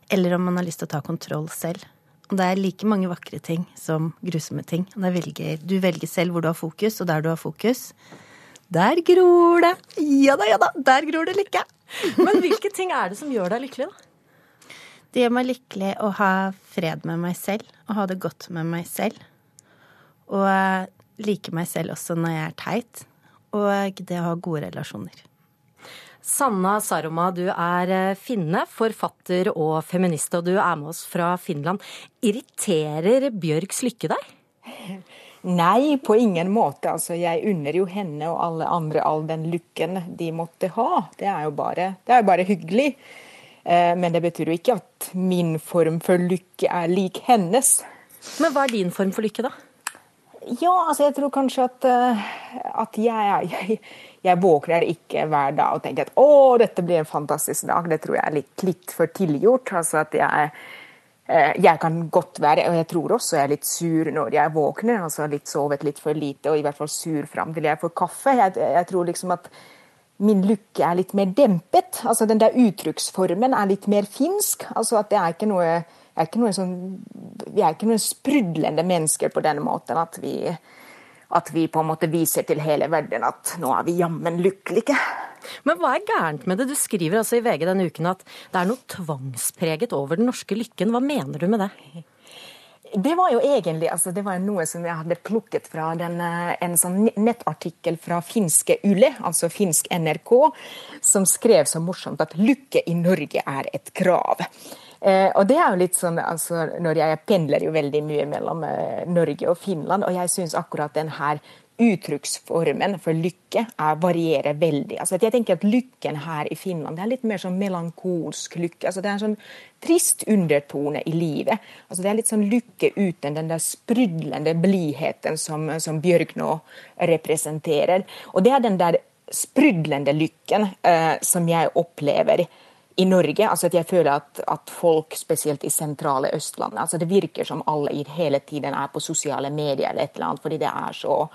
eller om man har lyst til å ta kontroll selv. Og det er like mange vakre ting som grusomme ting. Velger, du velger selv hvor du har fokus, og der du har fokus, der gror det. Ja da, ja da, der gror det lykke. Men hvilke ting er det som gjør deg lykkelig, da? Det gjør meg lykkelig å ha fred med meg selv, å ha det godt med meg selv. Og like meg selv også når jeg er teit. Og det å ha gode relasjoner. Sanna Saroma, du er finne, forfatter og feminist, og du er med oss fra Finland. Irriterer Bjørgs lykke deg? Nei, på ingen måte. Altså, jeg unner jo henne og alle andre all den lykken de måtte ha. Det er jo bare, det er bare hyggelig. Men det betyr jo ikke at min form for lykke er lik hennes. Men hva er din form for lykke, da? Ja, altså jeg tror kanskje at, at jeg, jeg, jeg våkner ikke hver dag og tenker at å, dette blir en fantastisk dag. Det tror jeg er litt, litt for tilgjort. Altså at jeg, jeg kan godt være, og jeg tror også jeg er litt sur når jeg våkner. altså litt Sovet litt for lite, og i hvert fall sur fram til jeg får kaffe. Jeg, jeg tror liksom at min lykke er litt mer dempet. altså Den der uttrykksformen er litt mer finsk. altså at det er ikke noe, er ikke noe sånn, Vi er ikke noen sprudlende mennesker på denne måten at vi, at vi på en måte viser til hele verden at nå er vi jammen lykkelige. Men hva er gærent med det? Du skriver altså i VG denne uken at det er noe tvangspreget over den norske lykken. Hva mener du med det? Det var jo egentlig altså, det var noe som jeg hadde plukket fra den, eh, en sånn nettartikkel fra finske Yle, altså finsk NRK, som skrev så morsomt at lykke i Norge er et krav. Eh, og det er jo litt sånn, altså, når Jeg pendler jo veldig mye mellom eh, Norge og Finland, og jeg syns akkurat den her uttrykksformen for lykke er, varierer veldig. Altså, jeg tenker at Lykken her i Finland det er litt mer sånn melankolsk lykke. Altså, det er en sånn trist undertone i livet. Altså, det er litt sånn lykke uten den der sprudlende blidheten som, som Bjørg nå representerer. Og det er den der sprudlende lykken eh, som jeg opplever i Norge. altså at Jeg føler at, at, folk, spesielt i sentrale Østlandet altså Det virker som alle hele tiden er på sosiale medier eller et eller annet, fordi det er så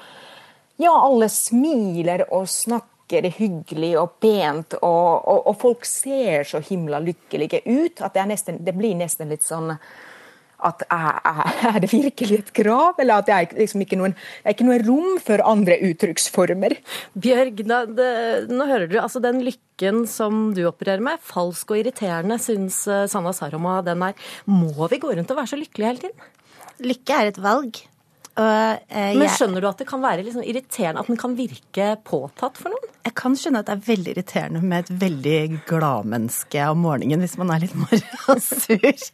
ja, alle smiler og snakker hyggelig og pent, og, og, og folk ser så himla lykkelige ut at det, nesten, det blir nesten litt sånn at er, det virkelig et krav, eller at det er liksom ikke noen, det er ikke noe rom for andre uttrykksformer? Bjørg, da, det, nå hører du altså den lykken som du opererer med, falsk og irriterende, syns eh, Sanna Saroma den er. Må vi gå rundt og være så lykkelige hele tiden? Lykke er et valg. Uh, Men skjønner du at det kan være liksom irriterende, at den kan virke påtatt for noen? Jeg kan skjønne at det er veldig irriterende med et veldig gladmenneske om morgenen hvis man er litt [LAUGHS] morgensur.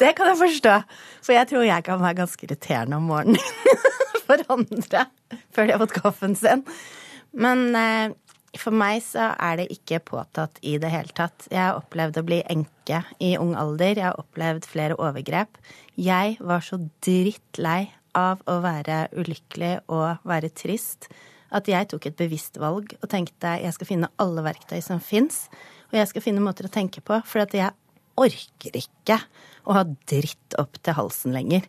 Det kan jeg forstå. For jeg tror jeg kan være ganske irriterende om morgenen [LAUGHS] for andre før de har fått kaffen sin. Men uh, for meg så er det ikke påtatt i det hele tatt. Jeg har opplevd å bli enke i ung alder. Jeg har opplevd flere overgrep. Jeg var så drittlei av å være ulykkelig og være trist at jeg tok et bevisst valg og tenkte jeg skal finne alle verktøy som fins, og jeg skal finne måter å tenke på, for at jeg orker ikke å ha dritt opp til halsen lenger.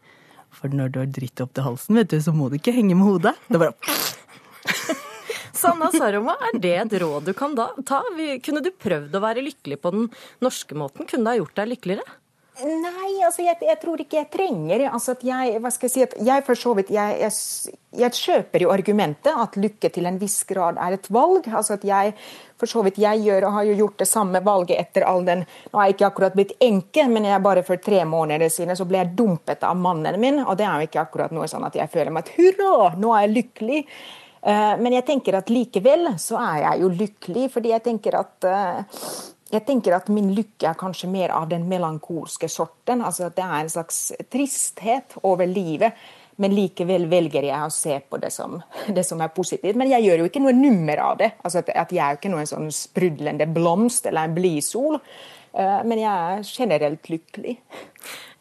For når du har dritt opp til halsen, vet du, så må du ikke henge med hodet. Det er bare [LAUGHS] Sanna Saroma, er det et råd du kan da ta? Kunne du prøvd å være lykkelig på den norske måten? Kunne det ha gjort deg lykkeligere? Nei, altså jeg, jeg, tror ikke jeg trenger altså at jeg, hva skal jeg si, at jeg for så vidt jeg, jeg, jeg, kjøper jo argumentet at lykke til en viss grad er et valg. altså at jeg for så vidt jeg gjør og har jo gjort det samme valget etter all den Nå har jeg ikke akkurat blitt enke, men jeg bare for tre måneder siden så ble jeg dumpet av mannen min. Og det er jo ikke akkurat noe sånn at jeg føler meg at hurra, nå er jeg lykkelig. Eh, men jeg tenker at likevel så er jeg jo lykkelig, fordi jeg tenker at uh, jeg tenker at min lykke er kanskje mer av den melankolske sorten. altså at Det er en slags tristhet over livet. Men likevel velger jeg å se på det som, det som er positivt. Men jeg gjør jo ikke noe nummer av det. altså at, at Jeg er jo ikke noen sånn sprudlende blomst eller en blidsol. Uh, men jeg er generelt lykkelig.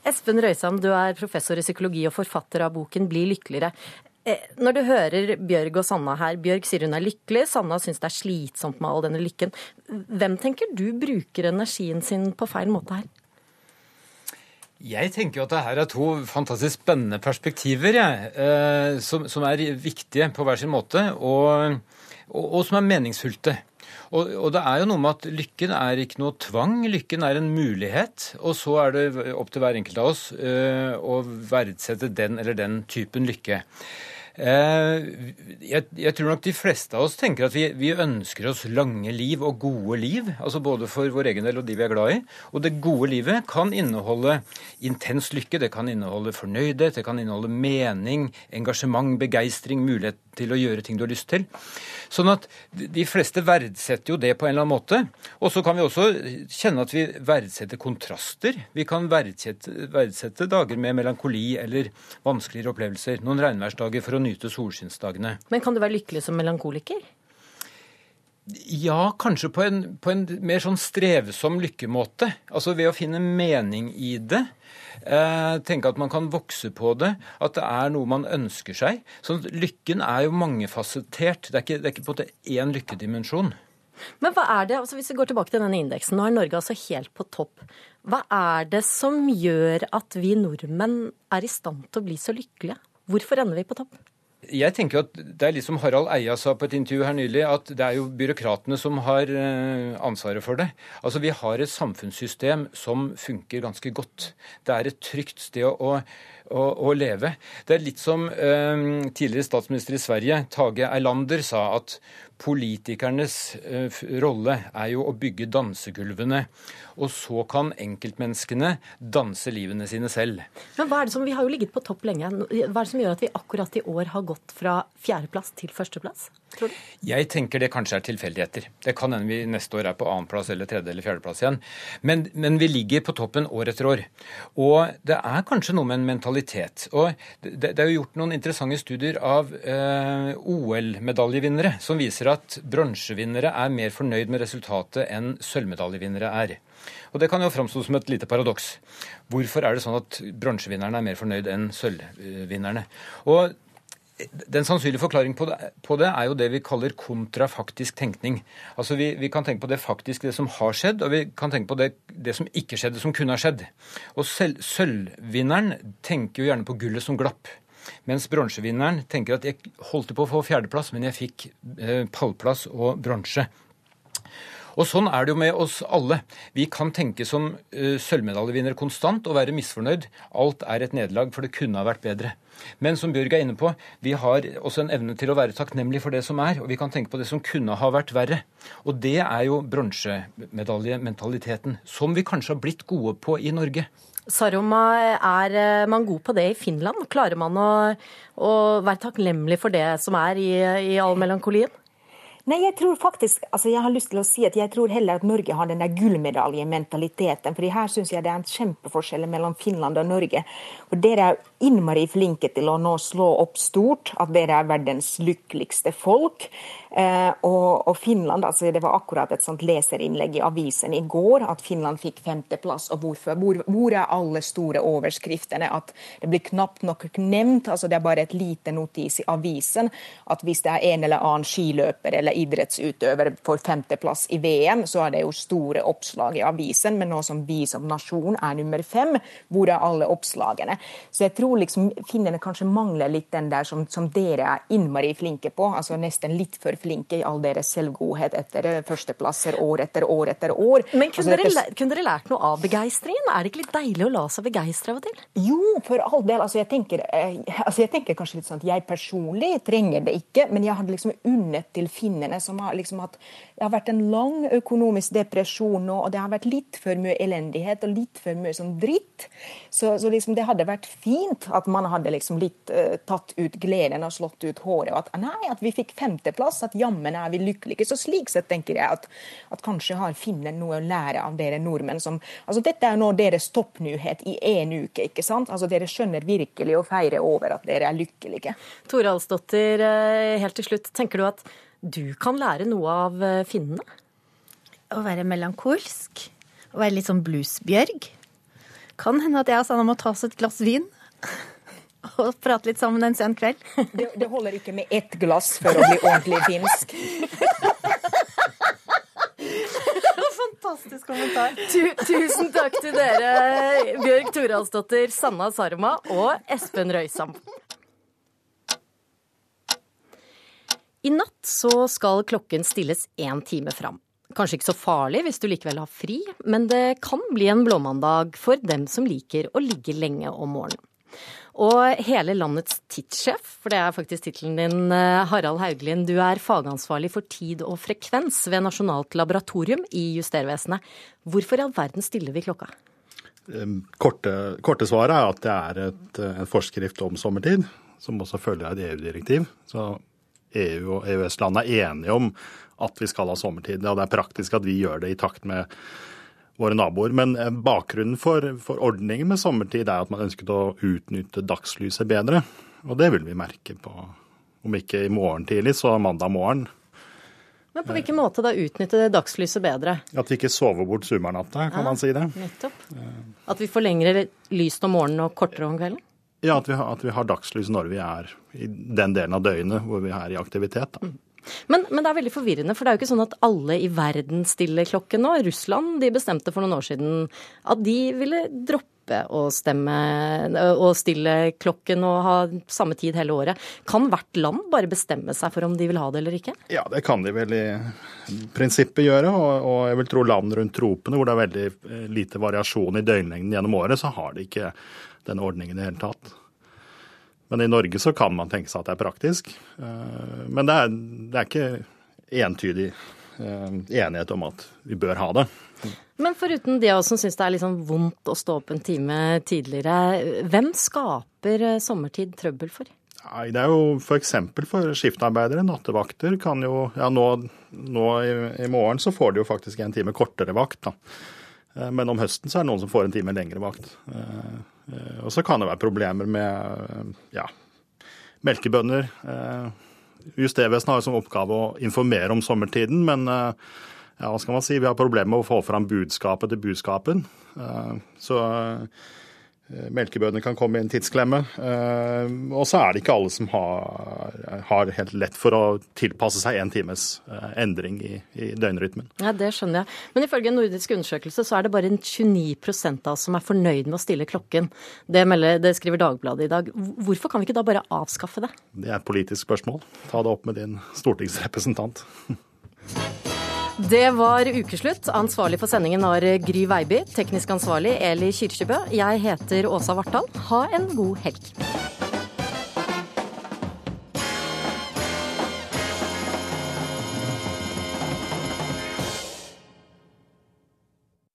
Espen Røysand, du er professor i psykologi og forfatter av boken 'Bli lykkeligere'. Eh, når du hører Bjørg og Sanna her, Bjørg sier hun er lykkelig, Sanna syns det er slitsomt med all denne lykken. Hvem tenker du bruker energien sin på feil måte her? Jeg tenker jo at det her er to fantastisk spennende perspektiver jeg, eh, som, som, er viktige på hver sin måte, og, og, og som er meningsfylte. Og, og, det er jo noe med at lykken er ikke noe tvang, lykken er en mulighet. Og så er det opp til hver enkelt av oss uh, å verdsette den eller den typen lykke. Eh, jeg, jeg, tror nok de fleste av oss tenker at vi, vi, ønsker oss lange liv og gode liv. altså Både for vår egen del og de vi er glad i. Og det gode livet kan inneholde intens lykke, det kan inneholde fornøydhet, det kan inneholde mening, engasjement, begeistring, mulighet til å gjøre ting du har lyst til. Sånn at de fleste verdsetter jo det på en eller annen måte. Og så kan vi også kjenne at vi verdsetter kontraster. Vi kan verdsette, verdsette dager med melankoli eller vanskeligere opplevelser. Noen regnværsdager for å nyte solskinnsdagene. Men kan du være lykkelig som melankoliker? Ja, kanskje på en, på en, mer sånn strevsom lykkemåte. Altså ved å finne mening i det. Eh, tenke at man kan vokse på det. At det er noe man ønsker seg. Så lykken er jo mangefasettert. Det er ikke, det er ikke på en måte én lykkedimensjon. Men hva er det, altså hvis vi går tilbake til denne indeksen, nå er Norge altså helt på topp. Hva er det som gjør at vi nordmenn er i stand til å bli så lykkelige? Hvorfor ender vi på topp? Jeg tenker at Det er litt som Harald Eia sa på et intervju her nylig, at det er jo byråkratene som har eh, ansvaret for det. Altså Vi har et samfunnssystem som funker ganske godt. Det er et trygt sted å, å, å leve. Det er litt som eh, tidligere statsminister i Sverige, Tage Erlander, sa at politikernes eh, rolle er jo å bygge dansegulvene. Og så kan enkeltmenneskene danse livene sine selv. Men hva er det som, Vi har jo ligget på topp lenge. Hva er det som gjør at vi akkurat i år har gått fra fjerdeplass til førsteplass? Tror du? Jeg tenker det kanskje er tilfeldigheter. Det kan hende vi neste år er på annenplass eller tredje eller fjerdeplass igjen. Men, men vi ligger på toppen år etter år. Og det er kanskje noe med en mentalitet. Og det, det er jo gjort noen interessante studier av eh, OL-medaljevinnere som viser at bronsevinnere er mer fornøyd med resultatet enn sølvmedaljevinnere er. Og Det kan jo framstå som et lite paradoks. Hvorfor er det sånn at bronsevinnerne er mer fornøyd enn sølvvinnerne? Og den sannsynlige forklaring på det, på det er jo det vi kaller kontrafaktisk tenkning. Altså vi, vi kan tenke på det faktisk, det som har skjedd, og vi kan tenke på det, det som ikke skjedde, som kunne ha skjedd. Og sølvvinneren tenker jo gjerne på gullet som glapp. Mens bronsevinneren tenker at jeg holdt på å få fjerdeplass, men jeg fikk eh, pallplass og bronse. Og Sånn er det jo med oss alle. Vi kan tenke som uh, sølvmedaljevinner konstant og være misfornøyd. Alt er et nederlag, for det kunne ha vært bedre. Men som Bjørg er inne på, vi har også en evne til å være takknemlig for det som er, og vi kan tenke på det som kunne ha vært verre. Og det er jo bronsemedaljementaliteten, som vi kanskje har blitt gode på i Norge. Saroma, er eh, man god på det i Finland? Klarer man å, å være takknemlig for det som er i, i all melankolien? Nei, jeg tror faktisk, altså jeg har lyst til å si at jeg tror heller at Norge har den der gullmedaljementaliteten. fordi her syns jeg det er en kjempeforskjell mellom Finland og Norge. For dere er innmari flinke til å nå slå opp stort, at dere er verdens lykkeligste folk. Eh, og, og Finland, altså det var akkurat et sånt leserinnlegg i avisen i går, at Finland fikk femteplass. Og hvorfor? Hvor, hvor er alle store overskriftene? At det blir knapt nok nevnt. altså Det er bare et lite notis i avisen at hvis det er en eller annen skiløper eller idrettsutøver får femteplass i VM, så er det jo store oppslag i avisen. Men nå som vi som nasjon er nummer fem, hvor er alle oppslagene? Så jeg tror liksom finnene kanskje mangler litt den der som, som dere er innmari flinke på. altså Nesten litt for flinke i all deres selvgodhet etter eh, førsteplasser år etter år etter år. Men kunne, Altså, dere, kunne dere lært noe av begeistringen? Er det ikke litt deilig å la seg begeistre av og til? Jo, for all del. Altså, jeg, tenker, eh, altså, jeg tenker kanskje litt sånn at jeg personlig trenger det ikke, men jeg hadde liksom unnet til finnene som har liksom hatt Det har vært en lang økonomisk depresjon nå, og det har vært litt for mye elendighet og litt for mye sånn dritt. Så, så liksom det hadde vært fint at man hadde liksom litt uh, tatt ut gleden og slått ut håret. Og at nei, at vi fikk femteplass, at jammen er vi lykkelige. Så slik sett tenker jeg at, at kanskje har finnen noe å lære av dere nordmenn som Altså dette er nå deres toppnyhet i én uke, ikke sant? Altså dere skjønner virkelig å feire over at dere er lykkelige. Toralsdottir, eh, helt til slutt. Tenker du at du kan lære noe av eh, finnene? Å være melankolsk. Å være litt sånn bluesbjørg. Kan hende at jeg og Sanna må ta oss et glass vin. [LAUGHS] Og prate litt sammen en sen kveld. [LAUGHS] Det, det holder ikke med ett glass for å bli ordentlig finsk. [LAUGHS] Fantastisk kommentar. Tu tusen takk til dere, Bjørg Toralsdottir, Sanna Sarma og Espen Røysam. I natt så skal klokken stilles én time fram. Kanskje ikke så farlig hvis du likevel har fri, men det kan bli en blåmandag for dem som liker å ligge lenge om morgenen. Og hele landets tidssjef, for det er faktisk tittelen din, eh, Harald Hauglin, du er fagansvarlig for tid og frekvens ved Nasjonalt laboratorium i Justervesenet. Hvorfor i all verden stiller vi klokka? Korte, korte svaret er at det er et, eh, en forskrift om sommertid, som også følger et EU-direktiv. Så EU og EØS-land er enige om at vi skal ha sommertid. Og det er praktisk at vi gjør det i takt med våre naboer. Men eh, bakgrunnen for, for ordningen med sommertid er at man ønsket å utnytte dagslyset bedre. Og det vil vi merke på, om ikke i morgen tidlig, så mandag morgen. Men på hvilken måte da utnytte dagslyset bedre? At vi ikke sover bort sommernatta, kan Ja, man si det. Nettopp. At vi får lengre lys om morgenen og kortere om kvelden? Ja, at vi, har, at vi har dagslys når vi er i den delen av døgnet hvor vi er i aktivitet. Da. Men, men det er veldig forvirrende, for det er jo ikke sånn at alle i verden stiller klokken nå. Russland de bestemte for noen år siden at de ville droppe å stemme og stille klokken og ha samme tid hele året. Kan hvert land bare bestemme seg for om de vil ha det eller ikke? Ja, det kan de vel i prinsippet gjøre. Og, og jeg vil tro land rundt tropene hvor det er veldig eh, lite variasjon i døgnlengden gjennom året, så har de ikke denne ordningen i det hele tatt. Men i Norge så kan man tenke seg at det er praktisk. Eh, Men det er, det er ikke entydig eh, enighet om at vi bør ha det. Men foruten de av oss som syns det er sånn vondt å stå opp en time tidligere, hvem skaper eh, sommertid trøbbel for? Nei, Det er jo f.eks. For, for skiftarbeidere. Nattevakter kan jo Ja, nå, nå i, i morgen så får de jo faktisk en time kortere vakt, da. Men om høsten så er det noen som får en time lengre vakt. Eh, Og så kan det være problemer med eh, ja, melkebønder. Eh, Justervesenet har jo som oppgave å informere om sommertiden, men ja, hva skal man si, vi har problemer med å få fram budskapet til budskapen. Så melkebøndene kan komme i en tidsklemme. Eh, Og så er det ikke alle som har, har helt lett for å tilpasse seg en times eh, endring i, i døgnrytmen. Ja, Det skjønner jeg. Men ifølge en nordisk undersøkelse så er det bare 29 av oss som er fornøyd med å stille klokken. Det, melder, det skriver Dagbladet i dag. Hvorfor kan vi ikke da bare avskaffe det? Det er et politisk spørsmål. Ta det opp med din stortingsrepresentant. [LAUGHS] Det var ukeslutt. Ansvarlig for sendingen var Gry Veiby. Teknisk ansvarlig Eli Kyrkjebø. Jeg heter Åsa Vartdal. Ha en god helg.